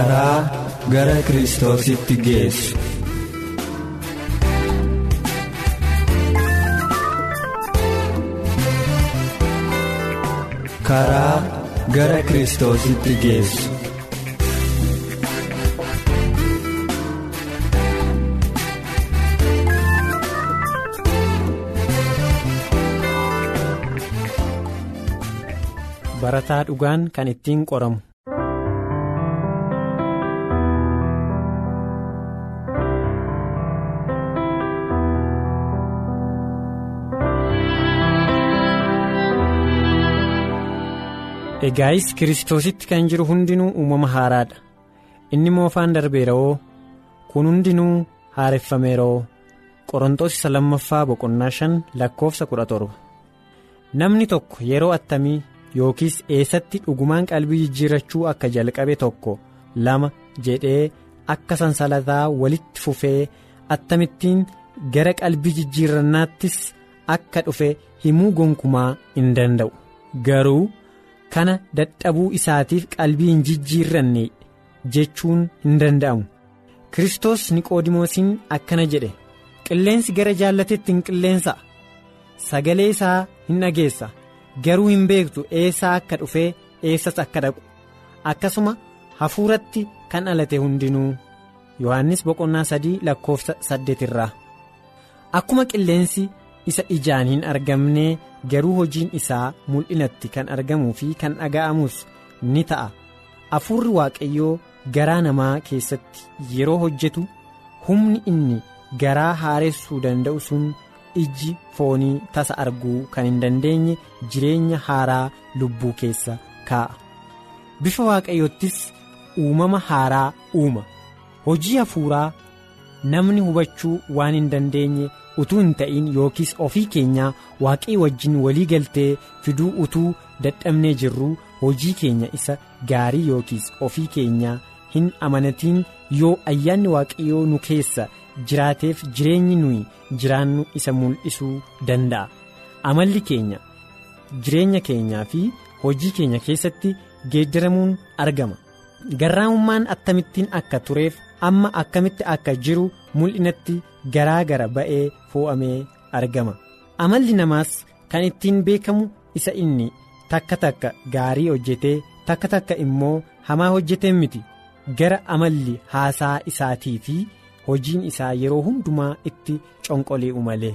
Karaa gara kiristoositti geessu. karaa gara kiristoositti geessu. barataa dhugaan kan ittiin qoramu. Egaayis kiristoositti kan jiru hundinuu uumama haaraadha inni moofaan darbeera'oo kun hundinuu haareffameera'oo qorontoos isa lammaffaa boqonnaa shan lakkoofsa kudha torba namni tokko yeroo attamii yookiis eessatti dhugumaan qalbii jijjiirrachuu akka jalqabe tokko lama jedhee akka sansalataa walitti fufee attamittiin gara qalbii jijjiirrannaattis akka dhufe himuu gonkumaa hin danda'u garuu. Kana dadhabuu isaatiif qalbii hin jijjiirranne jechuun hin danda'amu. Kiristoos niqoodimoosiin akkana jedhe qilleensi gara jaallateetti hin qilleensa sagalee isaa hin dhageessa. Garuu hin beektu. Eessaa akka dhufee eessas akka dhaqu? Akkasuma hafuuratti kan dhalate hundinuu. Yohannis boqonnaa sadii lakkoofsa saddeet irraa. Akkuma qilleensi isa ijaan hin argamne garuu hojiin isaa mul'inatti kan argamuu fi kan dhaga'amus ni ta'a hafuurri waaqayyoo garaa namaa keessatti yeroo hojjetu humni inni garaa haaressuu danda'u sun ijji foonii tasa arguu kan hin dandeenye jireenya haaraa lubbuu keessa kaa'a bifa waaqayyoottis uumama haaraa uuma hojii hafuuraa namni hubachuu waan hin dandeenye. Utuu hin ta'in yookiis ofii keenyaa waaqii wajjin walii galtee fiduu utuu dadhabnee jirru hojii keenya isa gaarii yookiis ofii keenyaa hin amanatiin yoo ayyaanni waaqayyoo nu keessa jiraateef jireenyi nuyi jiraannu isa mul'isuu danda'a. Amalli keenya jireenya keenyaa fi hojii keenya keessatti geeddaramuun argama. Garraamummaan akkamittiin akka tureef amma akkamitti akka jiru mul'inatti garaa gara ba'ee foo'amee argama. Amalli namaas kan ittiin beekamu isa inni takka takka gaarii hojjetee takka takka immoo hamaa hojjetee miti. Gara amalli haasaa isaatii fi hojiin isaa yeroo hundumaa itti conqolii'u malee.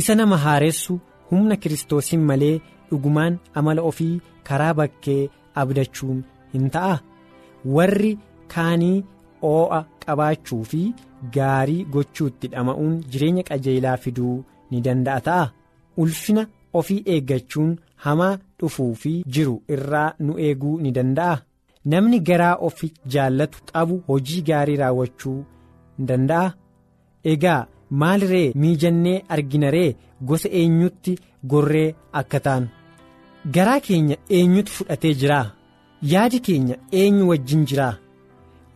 Isa nama haaressu humna kiristoosiin malee dhugumaan amala ofii karaa bakkee abdachuun hin ta'a? Warri kaanii oo'a qabaachuu fi gaarii gochuutti dhama'uun jireenya qajeelaa fiduu ni danda'a ta'a. Ulfina ofii eeggachuun hamaa dhufuu fi jiru irraa nu eeguu ni danda'a. Namni garaa ofi jaallatu qabu hojii gaarii raawwachuu ni danda'a. Egaa maal ree miijannee argina ree gosa eenyutti gorree akka taanu garaa keenya eenyutu fudhatee jiraa? Yaadi keenya eenyu wajjin jiraa?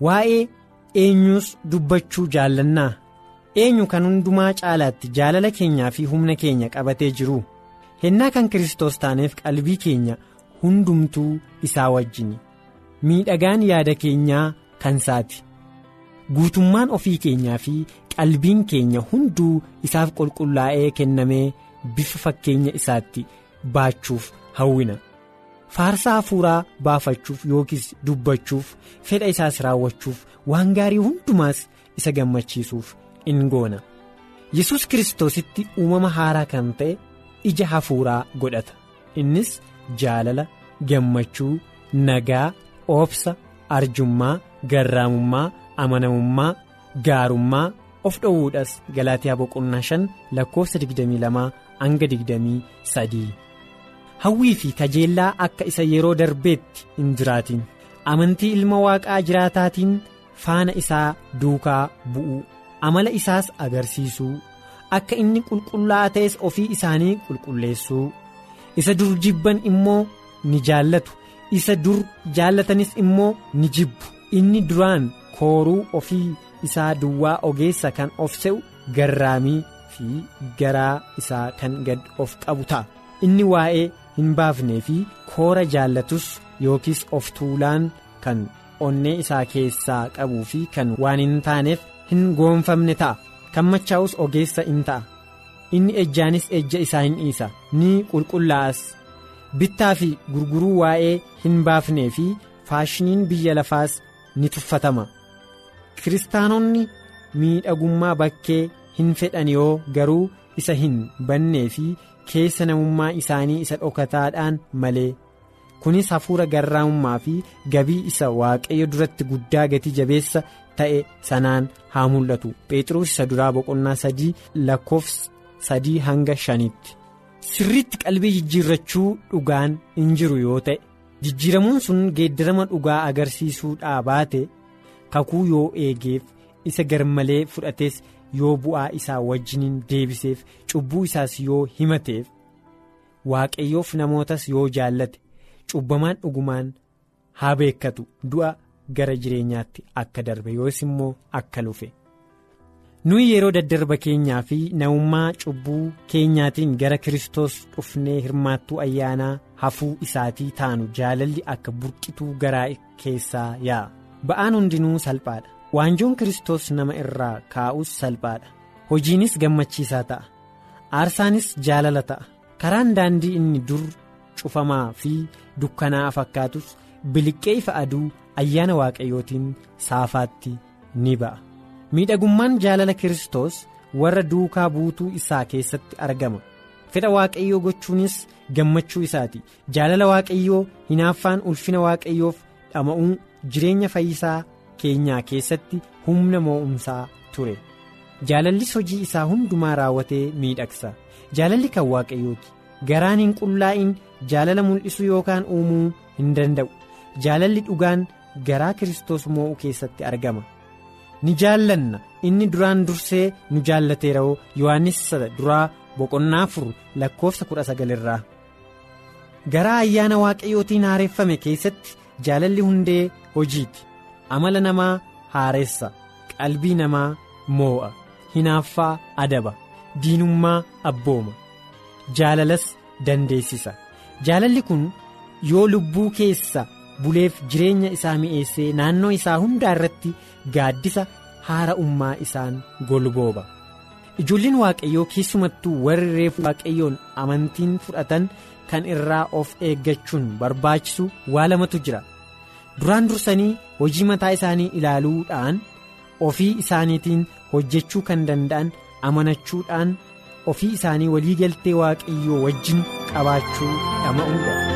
Waa'ee. Eenyus dubbachuu jaallannaa? Eenyu kan hundumaa caalaatti jaalala keenyaa fi humna keenya qabatee jiru? Hennaa kan kiristoos taaneef qalbii keenya hundumtuu isaa wajjin. Miidhagaan yaada keenyaa kan isaati guutummaan ofii keenyaa fi qalbiin keenya hunduu isaaf qulqullaa'ee kennamee bifa fakkeenya isaatti baachuuf hawwina. Faarsaa hafuuraa baafachuuf yookiis dubbachuuf fedha isaas raawwachuuf waan gaarii hundumaas isa gammachiisuuf in goona. Yesus kiristoositti uumama haaraa kan ta'e ija hafuuraa godhata. Innis jaalala gammachuu nagaa obsa arjummaa garraamummaa amanamummaa gaarummaa of dhowwuudhas galaatiyaa boqonnaa shan lakkoofsa 22 hanga 23 hawwii fi kajeellaa akka isa yeroo darbeetti hin jiraatin. Amantii ilma waaqaa jiraataatiin faana isaa duukaa bu'uu amala isaas agarsiisuu. Akka inni qulqullaa'aa ta'es ofii isaanii qulqulleessuu. Isa dur jibban immoo ni jaallatu. Isa dur jaallatanis immoo ni jibbu. Inni duraan kooruu ofii isaa duwwaa ogeessa kan of se'u garraamii fi garaa isaa kan gad of qabu ta'a. Inni waa'ee hin baafnee fi koora jaallatus yookiis of tuulaan kan onnee isaa keessaa qabuu fi kan waan hin taaneef hin goonfamne ta'a. Kan machaa'us ogeessa in ta'a. Inni ejjaanis ejja isaa hin dhiisa. Ni qulqullaa'as. Bittaa fi gurguruu waa'ee hin baafnee fi faashiniin biyya lafaas ni tuffatama. Kiristaanonni miidhagummaa bakkee hin fedhan yoo garuu isa hin bannee fi keessa namummaa isaanii isa dhokataadhaan malee. Kunis hafuura garraamummaa fi gabii isa waaqayyo duratti guddaa gatii jabeessa ta'e sanaan haa mul'atu. Phexros isa duraa boqonnaa sadii lakkoofsa sadii hanga shanitti sirriitti qalbii jijjiirrachuu dhugaan hin jiru yoo ta'e jijjiiramuun sun geeddarama dhugaa agarsiisuudhaa baate kakuu yoo eegeef isa garmalee fudhates yoo bu'aa isaa wajjiniin deebiseef cubbuu isaas yoo himateef waaqayyoof namootas yoo jaallate cubbamaan dhugumaan haa beekkatu. Du'a gara jireenyaatti akka darbe yoos immoo akka lufe. Nuyi yeroo daddarba keenyaa fi namummaa cubbuu keenyaatiin gara kiristoos dhufnee hirmaattuu ayyaanaa hafuu isaatii taanu jaalalli akka burqituu garaa keessaa yaa'a ba'aan hundinuu salphaadha waanjoon kiristoos nama irraa kaa'us salphaadha. Hojiinis gammachiisaa ta'a. Aarsaanis jaalala ta'a. Karaan daandii inni dur cufamaa fi dukkanaa fakkaatus biliqqee ifa aduu ayyaana waaqayyootiin saafaatti ni ba'a. Miidhagummaan jaalala kiristoos warra duukaa buutuu isaa keessatti argama. Fedha waaqayyoo gochuunis gammachuu isaati. Jaalala waaqayyoo hinaaffaan ulfina waaqayyoof dhama'uu jireenya fayyisaa keenyaa keessatti humna mo'umsaa ture. Jaalallis hojii isaa hundumaa raawwatee miidhagsa. Jaalalli kan waaqayyooti garaan hin qullaa'in jaalala mul'isuu yookaan uumuu hin danda'u. Jaalalli dhugaan garaa kiristoos moo'u keessatti argama. Ni jaallanna inni duraan dursee nu jaallateera'oo yohannis duraa boqonnaa afur lakkoofsa kudha sagalirraa garaa ayyaana waaqayyootiin haareeffame keessatti jaalalli hundee hojiiti amala namaa haareessa qalbii namaa moo'a hinaaffaa adaba diinummaa abbooma jaalalas dandeessisa. Jaalalli kun yoo lubbuu keessa buleef jireenya isaa mi'eessee naannoo isaa hundaa irratti gaaddisa haara ummaa isaan golbooba. Ijoolleen waaqayyoo keessumattuu warri reefu waaqayyoon amantiin fudhatan kan irraa of eeggachuun barbaachisu waa lamatu jira duraan dursanii hojii mataa isaanii ilaaluudhaan ofii isaaniitiin hojjechuu kan danda'an amanachuudhaan ofii isaanii waliigaltee waaqayyoo wajjin qabaachuu dhama'uudha.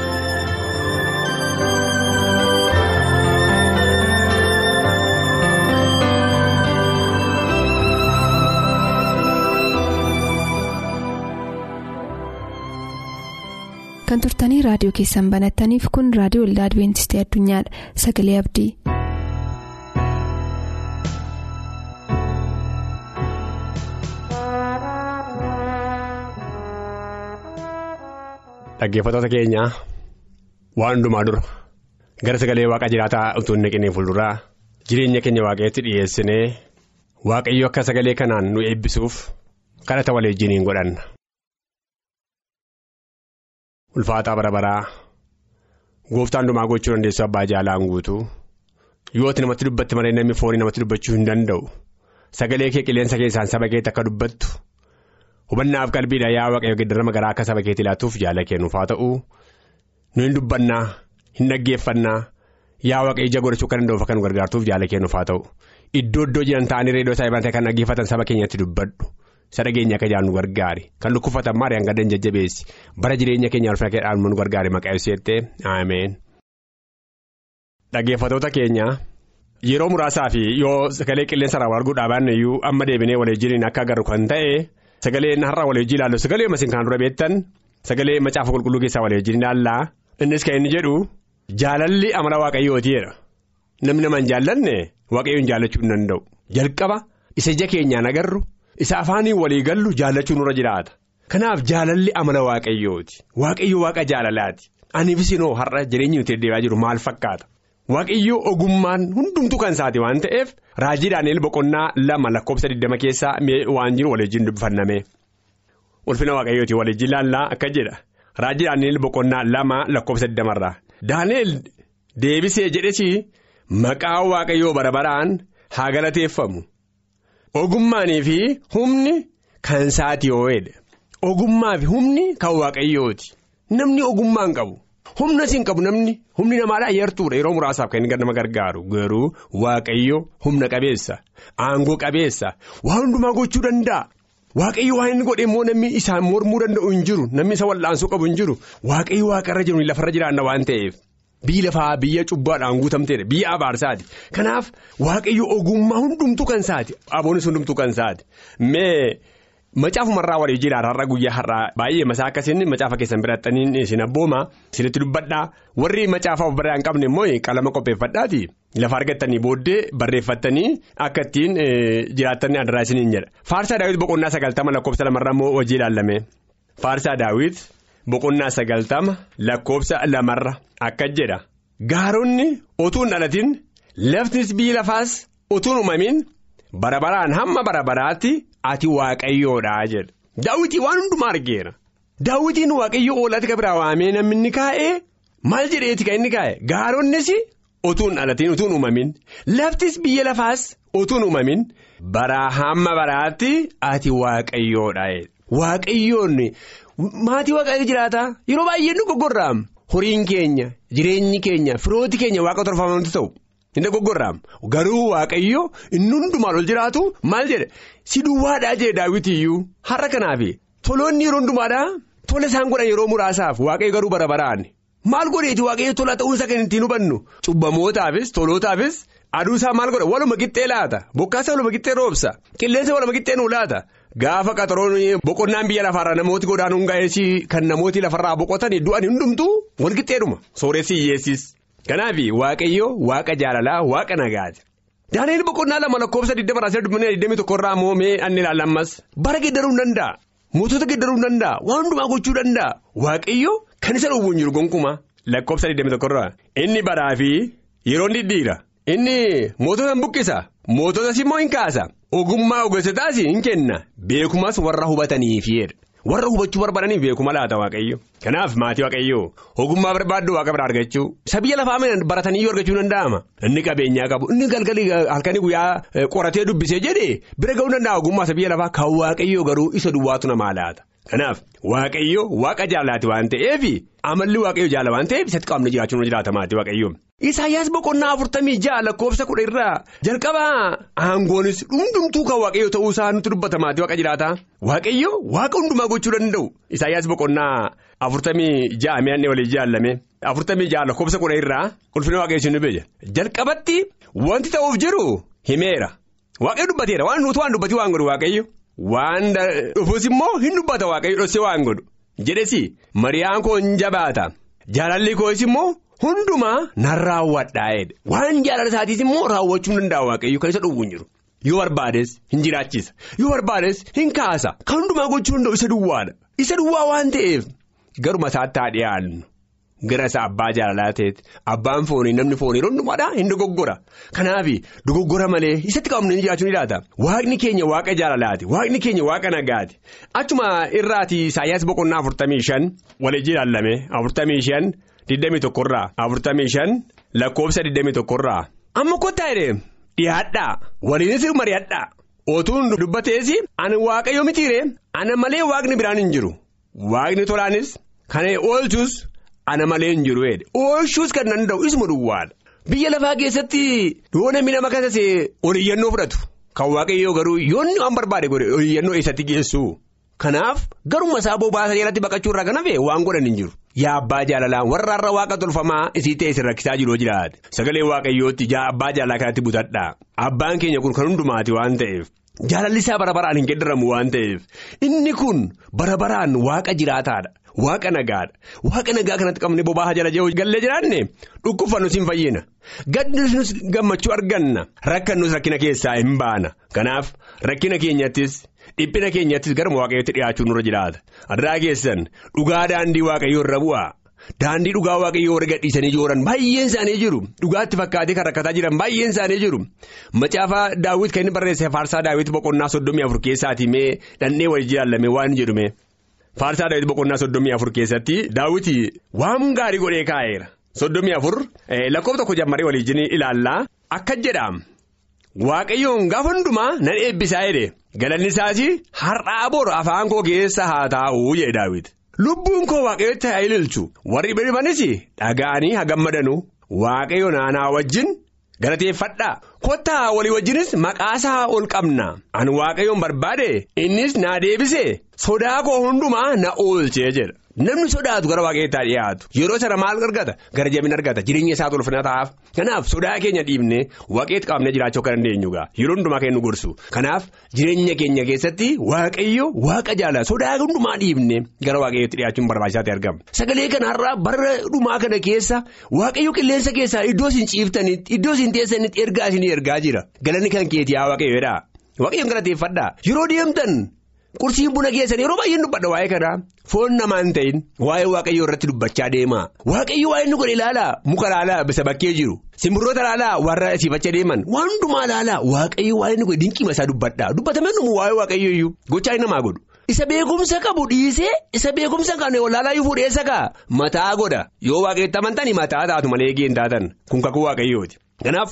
Turtanii raadiyoo keessan banattaniif kun raadiyoo waldaa adibeentistii addunyaadha sagalee abdii. Dhaggeeffattoota keenya waan hundumaa dura gara sagalee waaqa jiraataa utuu hin naqinee fuulduraa jireenya keenya waaqayyotti dhiyeessinee waaqayyo akka sagalee kanaan nu eebbisuuf kadhata waliin godhanna. Ulfaataa bara baraa gooftaan hundumaa gochuu dandeessu abbaa jaalaan guutuu yooti namatti dubbatti malee namni foonii namatti dubbachuu hin danda'u sagalee kee qilleensa keessaan saba keetti akka dubbattu. hubannaaf qalbiidha yaa waaqayyo geeddarama garaa akka saba keetti laatuuf jaala kennuuf haa ta'u nu hin dubbannaa hin dhaggeeffannaa yaa waaqayyo ija godhachuu akka danda'uuf akka nu gargaartuuf jaala kennuuf haa ta'u iddoo iddoo jiran ta'anii reedoo isaa ibsatee kan dhaggeeffatan saba keenyatti dubbadhu isa dhageenya akka jaallu gargaari. Kan dhukkubfatan maari hanga dan jajjabeessi. Bara jireenya keenya ulfina keedhaan nu gargaari maqaa ibseettee ameen. dhaggeeffatoota keenya yeroo muraasaa fi yoo sagalee qilleensa irraa wal arguu dhaabanne iyyuu amma deebinee waliin akka agarru kan ta'e sagaleen har'a waliin ilaallu. Sagalee masiin kan dura beektan sagalee macaafa qulqulluu keessaa waliin ilaallaa innis kan inni jedhu jaalalli amala waaqayyootiidha namni nama hin jaallanne waaqayyoon jaallachuu hin danda'u. Jalqaba isa ija keenyaan agarru isa afaanii walii gallu jaallachuu nurra jiraata. Kanaaf jaalalli amala waaqayyooti waaqayyo waaqa jaalalaati. Aniifis inoo har'a jireenyi nuti deddeebi'aa jiru maal fakkaata. Waaqayyo ogummaan hundumtuu kan isaati waan ta'eef raajii daani'el boqonnaa lama lakkoofsa 20 keessaa waan jiru waliin dubbifanname. Ulfina waaqayyooti waliin ilaallaa akka jedha. Raajii daani'el boqonnaa lama lakkoofsa 20 irraa. Deebisee jedhesi maqaa waaqayyoo bara baraan haa galateeffamu ogummaanii fi humni kan isaati oo'edha ogummaa fi humni kan waaqayyooti namni ogummaa hin qabu. humna siin qabu namni humni namaadhaa yartuudha yeroo muraasaaf kan nama gargaaru. Garuu waaqayyo humna qabeessa aangoo qabeessa waan hundumaa gochuu danda'a. Waaqayyo waan inni godhe immoo namni isaan mormuu danda'u hin jiru namni isa wal'aansoo qabu hin jiru. Waaqayyo waaqarra jiru lafarra jiraanna waan ta'eef biyyi lafaa biyya cubbaadhaan guutamteedha. Biyya abaarsaati kanaaf waaqayyo ogummaa hundumtuu kan isaati aboonis hundumtuu kan isaati mee. Macaafumarraa walii jiraata har'a guyyaa har'aa baay'ee masaa akkasiin macaafa keessan birattaniin isin abbooma isinitti dubbadhaa. Warri macaafa of barraa hin qabne immoo qalama qopheeffadhaati lafa argattanii booddee barreeffattanii akka ittiin jiraatanii adaraa isiniin jedha. Faarsaa daawwit boqonnaa sagaltama lakkoofsa lamarraa immoo hojii ilaalame faarsaa daawwit boqonnaa sagaltama lakkoofsa lamarra. Akka jedha. Gaaronni otuu hin dhalatin. Laftis biyyi lafaas otuu hin uumamin bara baraan hamma bara baraatti. Ati waaqayyoodhaa jedha. Daawwitii waan hundumaa argeera. Daawwitiin waaqayyo oolatti biraa waamee namni inni kaa'ee? Maal jedheeti kan inni kaa'e? Gaaronnis otuun dhalatiin utuun uumamin laftis biyya lafaas otuun uumamin bara hamma baraatti ati waaqayyoodhaa waaqayyoon maatii waaqayyo jiraata? Yeroo baay'ee nu goggorraam horiin keenya jireenyi keenya firooti keenya waaqa torfamantu ta'u. Inni goggorraam garuu waaqayyo inni hundumaan ol jiraatu maal jedhe? Si duwwaadhaa jedhe daawwitiyyuu har'a kanaaf. Toloonni yeroo hundumaadhaa? Tola isaan godhan yeroo muraasaaf waaqayyo garuu bara baraan. Maal godheeti waaqayyo tola ta'uunsa kan ittiin hubannu cubbamootaafis tolootaafis aduu isaa maal godha waluma qixxee laata bokkaasa waluma qixxee roobsa qilleensa waluma qixxee nuu laata gaafa qaxaroon boqonnaan biyya lafaarraa namooti godaanuun ga'eessi kan namooti lafarraa boqotanii du'an hundumtuu wal qixxeedhuma sooressi hiyyeessis. Kanaaf waaqayyo waaqa jaalalaa waaqa nagaati. Daaneel boqonnaa lama lakkoofsa 20 irraa immoo mee anni ilaalammas bara geddaruu hin danda'a. Mootota geddaruu hin danda'a. Waan hundumaa gochuu danda'a. Waaqayyo kan isa dhowwuun jiru gonkumaa lakkoofsa 21 irraa. Inni baraa fi yeroo dhidhiira. Inni mootota hin buqqisa. Moototas immoo hin kaasa. Ogummaa ogeessotaas hin kenna. Beekumas warra hubataniifidha. warra hubachuu barbaadaniif beekuma laata waaqayyo kanaaf maatii waaqayyo ogummaa barbaaddu waaqa biraa argachuu isa biyya lafaa baratanii yoo argachuu danda'ama inni qabeenyaa qabu inni galgalii halkanii guyyaa qoratee dubbisee jedhee bira ga'uu danda'a ogummaa isa biyya lafaa kan waaqayyo garuu isa duwwaatu namaa laata kanaaf waaqayyo waaqa jaalaati waan ta'eef amalli waaqayyo jaala waan ta'eef isatti qaamni jiraachuun jiraata maatii waaqayyo. Isaayyaas boqonnaa afurtamii ja'a lakkoofsa kudha irraa jalqabaa aangoonis hundumtuu kan waaqayyo ta'uu isaa nutti dubbata maatii waaqa jiraata. Waaqayyo waaqa hundumaa gochuu danda'u. Isaayyaas boqonnaa afurtamii ja'a mi'aanni walii jaallame. Afurtamii ja'a lakkoofsa kudha irraa ulfina waaqayyo ni beeja. Jalqabatti wanti ta'uuf jiru himeera. Waaqayyo dubbateera waan nuti waan dubbati waan godhu waaqayyo waan dhufuus immoo hin dubbata waaqayyo dhossee waan godhu. Jedhesi mariyaan koo hin jabaata. Jaalalli koos immoo. Hundumaa nan raawwadhaa'edha waan jaalala isaatiis immoo raawwachuu hin danda'a waaqayyo kan isa dhowwu hin jiru. Yoo barbaades hin jiraachisa. Yoo barbaades hin kaasa. Kan hundumaa gochuu danda'u isa duwwaadha isa duwwaa waan ta'eef garuma isaatti haa dhiyaannu gara isa abbaa jaalalaa ta'etti abbaan foonii namni foonii hundumaadhaa hin dogoggora. Kanaaf dogoggora malee isatti qabamne hin jiraachuu ni laata. Waaqni keenya waaqa jaalalaati waaqni keenya waaqa nagaati. Achuma irraati Isaayyaas boqonnaa afurtamii shan waliin ilaallame afurtamii shan. Digdamii tokkorraa afurtamii shan lakkoofsa digdamii tokkorraa amma kottaa jedhee dhiyaadhaa. Waliinis mari'adhaa otuun dubbatees ani waaqayyo mitiire ana malee waaqni biraan hin jiru. Waaqni tolaanis kana oolchus ana malee hin jiru oolchuus kan danda'u isuma duwwaadha biyya lafaa keessatti yoo namni nama kasase oliyyannoo fudhatu kan waaqayyoo garuu yoonni waan barbaade godhe oliyyannoo eessatti geessu. Kanaaf garuma isaa bobaasa jalatti baqachuu irraa kan hafe waan godhan hin jiru. yaa abbaa jaalalaa warra har'a waaqa tolfamaa isii ta'e isin rakkisaa jiru jiraate sagalee waaqayyootti abbaa jaalalaa kanatti butadhaa abbaan keenya kun kan hundumaati waan ta'eef. Jaalallisaa bara baraan hin geddaramu waan ta'eef. Inni kun bara baraan waaqa jiraataadha waaqa nagaadha waaqa nagaa kanatti qabne bobaa jala gallee jiraanne? Dhukkubfannu siin fayyina. Gaddinus gammachuu arganna. Rakkannus rakkina keessaa hin baana. Kanaaf rakkina keenyattis. Dhiphina keenyattis gara waaqayyootti dhiyaachuu nurra jiraata. Addaa keessan dhugaa daandii waaqayyoo irra bu'aa. Daandii dhugaa waaqayyoo warra gadhiisanii jooran baay'een isaanii jiru. Dhugaatti fakkaatee kan rakkataa jiran baay'een isaanii jiru. Macaafa daawwit kan inni barreesse faarsaa daawwit boqonnaa soddomii afur keessaatii mee dhandhee wal jaalame waan jedhume faarsaa daawwit boqonnaa soddomii afur keessatti daawwiti waan gaarii godhee kaa'eera. Soddomii afur lakkoofsa tokko jammaree waliin ilaallaa akka jedhaam. Waaqayyoon gaafa hundumaa nan eebbisaa jedhe. Galanni isaas har'aa bor afaan koo keessa haa taa'uu jedhe daawwiti lubbuun koo waaqayyotti haa ililchu. Warri birmanis dhaga'anii haa gammadanu. Waaqayyo naanaa wajjin galateeffadhaa kottaa walii wajjinis maqaasaa ol qabna. Ani waaqayyoon barbaade. Innis naa deebise sodaa koo hundumaa na oolchee jedha. Namni sodaatu gara waaqayyootaa dhiyaatu yeroo sana maal argata gara jabina argata. Jireenya isaa tolfina ta'aaf kanaaf sodaa keenya dhiibnee waaqeetti qabnee jiraachuu akka dandeenyu gaa. Yeroo hundumaa kennu gorsu. Kanaaf jireenya keenya keessatti waaqayyo waaqa jaala sodaa hundumaa dhiibnee gara waaqayyootti dhiyaachuun barbaachisaatti argama. Sagalee kanarraa bara dhumaa kana keessa waaqayyo qilleensa keessaa iddoo isin ciiftanitti iddoo isin teessanitti ergaa isinii ergaa jira. Galanni kan keetii haa waaqayyoodha waaqayyoon galateeffadhaa. Yeroo deemtan. Qursiin buna keessan yeroo baay'een dubbadha waa'ee kanaa foon namaa hin ta'in waa'ee waaqayyoo irratti dubbachaa deema. Waaqayyo waa'ee inni godhe ilaalaa. Muka ilaalaa bisa bakkee jiru. Simbirroota ilaalaa warra siifachaa deeman. Waan hundumaa ilaalaa. Waaqayyo waa'ee inni godhe dinqiima isaa dubbadha. Dubbatamee numu waa'ee waaqayyo iyyuu. Gochaa inni namaa godhu. Isa beekumsa qabu dhiisee isa beekumsa kan wallaalaa yoo fuudheessa kaa mataa godha yoo waaqayyotti amantanii mataa taatu malee eegeen taatan kun kakuu waaqayyooti. Kanaaf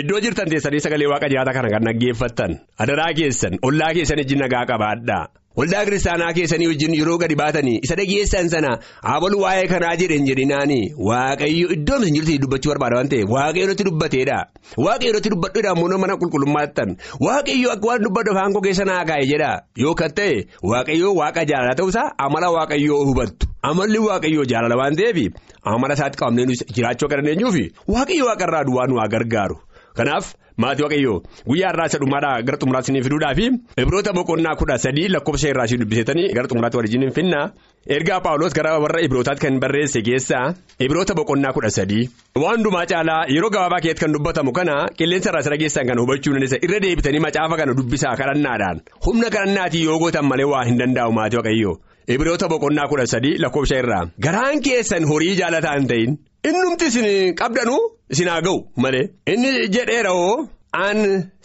iddoo jirtan teessanii sagalee waaqa jiraata kana kan dhaggeeffattan adaraa keessan ollaa keessan wajjin nagaa qabaadhaa waldaa kiristaanaa keessanii wajjin yeroo gadi baatanii isa dhageessan sana habalu waa'ee kanaa jedhan jedhinaanii waaqayyo iddoo isin jirtu dubbachuu barbaada waan ta'eef waaqayyo irratti dubbateedha. Waaqayyo irratti dubbadhuudha ammoo mana qulqullummaattan waaqayyo akka waan dubbadhu afaan koo keessa naa kaa'e jedha. Yoo kan ta'e waaqayyo waaqa jaalala ta'uusaa amala waaqayyoo hubattu. amalli waaqayyoo jaalala waan ta'eef amala isaatti qabnee jiraachuu akka dandeenyuuf waaqayyo waaqarraa duwwaa nu haa gargaaru kanaaf maatii waaqayyoo guyyaa irraa isa dhumaadhaa gara xumuraatti fiduudhaa fi ibroota boqonnaa kudha sadii lakkoofsa irraa si dubbiseetanii gara xumuraatti waliin finna. Ergaa paawuloos gara warra ibrootaatti kan barreesse keessaa ibroota boqonnaa kudha sadii. Waan hundumaa caalaa yeroo gabaabaa keessatti kan dubbatamu kana qilleensa irraa isa dhageessan kan hubachuu dandeessa. Irra deebitanii macaafa kana dubbisaa kadhannaadhaan. Humna kadhannaatii yoo gootan malee waa hin danda'u maatii waaqayyoo. Ibiroota boqonnaa kudha sadii lakkoofsa irraa. Garaan keessan horii jaalataa hin ta'in innumti isin qabdanu isin haa ga'u malee. Inni jedheera hoo an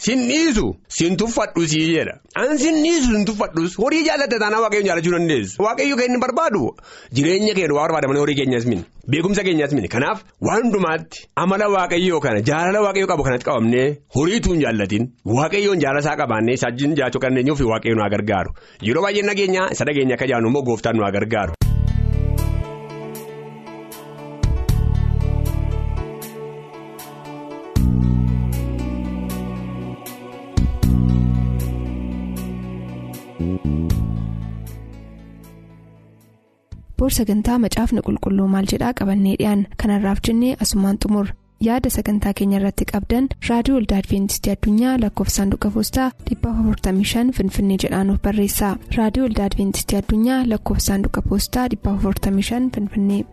sin dhiisu sin tuffadhu sii jedha. An sin dhiisu sin tuffadhus horii jaallata taanaa waaqayyoon jaalachuu dandeessu. Waaqayyo kan inni barbaadu jireenya keenya waa barbaadamanii horii keenyas mini. Beekumsa keenyas mini. Kanaaf waan hundumaatti amala waaqayyoo kana jaalala waaqayyoo qabu kanatti qabamnee horiituu hin jaallatin waaqayyoon jaalasaa qabaannee isaajjiin jiraachuu kan dandeenyuuf waaqayyoon nu gargaaru. Yeroo baay'ee nageenya isa dhageenya akka jaanu immoo gooftaan nu gargaaru. Boor sagantaa macaafni qulqulluu maal jedhaa qabannee dhiyaan kanarraaf jennee asumaan xumur. Yaada sagantaa keenya irratti qabdan raadiyoo olda adventistii addunyaa lakkoofsaanduqa poostaa 455 finfinnee jedhaanuf barreessa. Raadiyoo olda adventistii addunyaa lakkoofsaanduqa poostaa 455 finfinnee.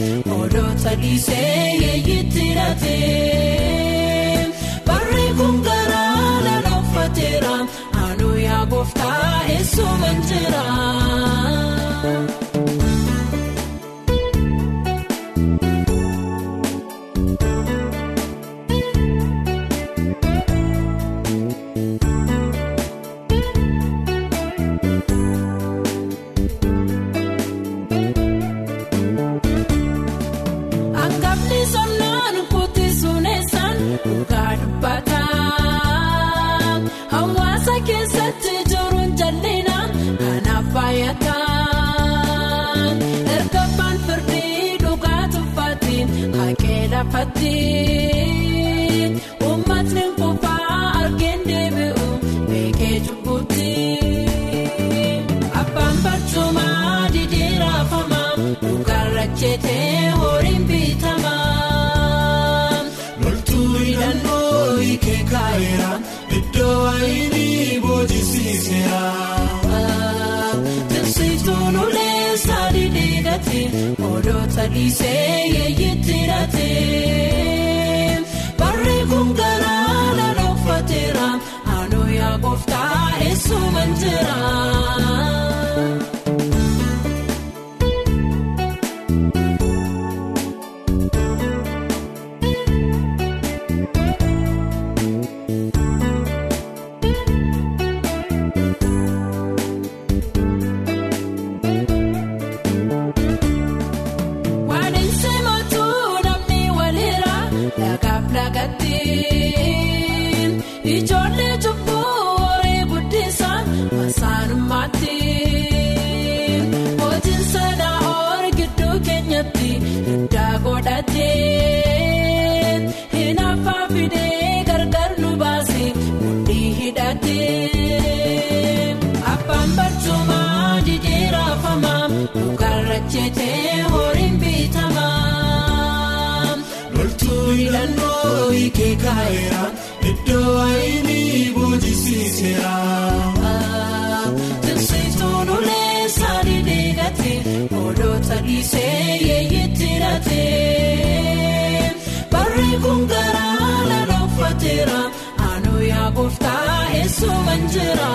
Odoota dhiisee eeyitti laatee barree kun garaa laala uffateera aanuu yaa gooftaa eessuuman jee. Isee yeeyyiti laatee barreeffam garaa laala uffateera aanoo yaa kooftaa eessuumanteera. ti. kaayeera iddoo ayini boojisiiseera. Tinsiituun ulee saanii deegate ooloota dhiisee yeeyitti raatee barree kun garaa lala uffateera aanoo yaa gooftaa eessoo manjeera.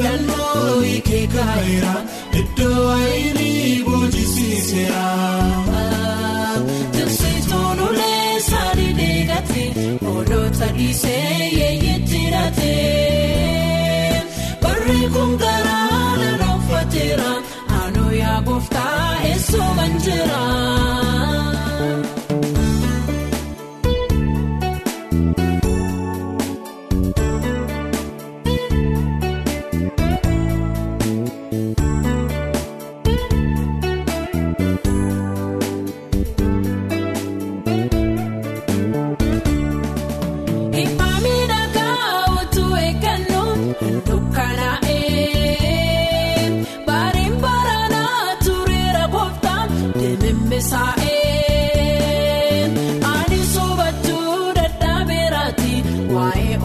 filannoo hiikee kaayeera iddoo ayirii boojisiiseera. Tiksituun ulee saanii deegate oolota dhiisee yeeyyee jiraate. Barri kun garaa lala uffateera aanoo yaa gooftaa eessuuman jira.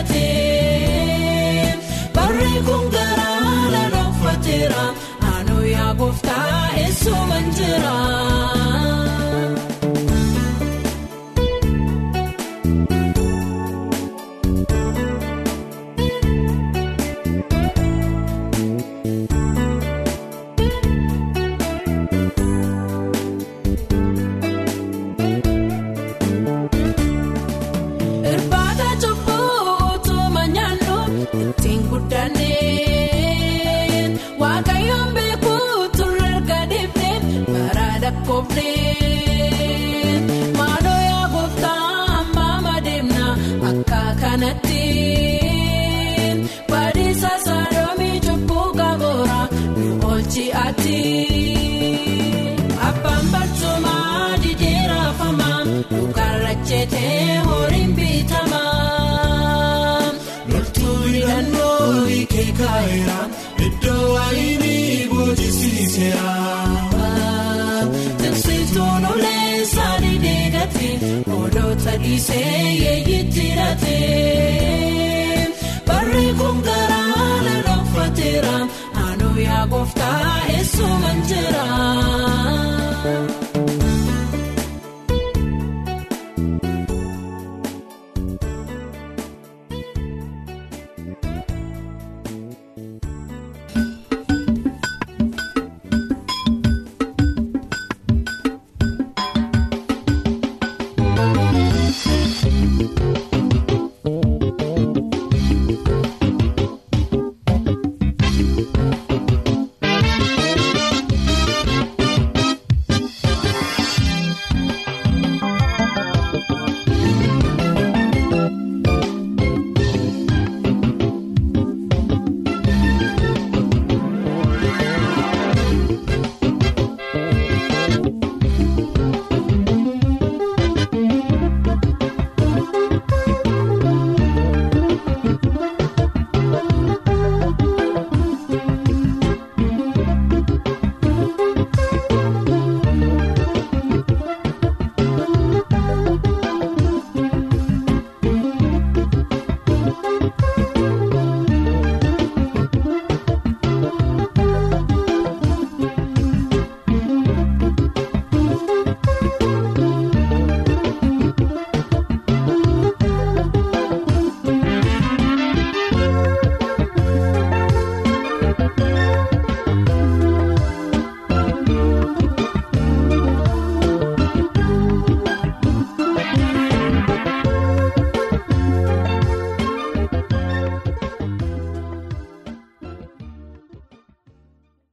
uffate barree kun garaa laraa uffateera naannoo yaa gooftaa eessuuman jira. gooftaa heessuuman jira.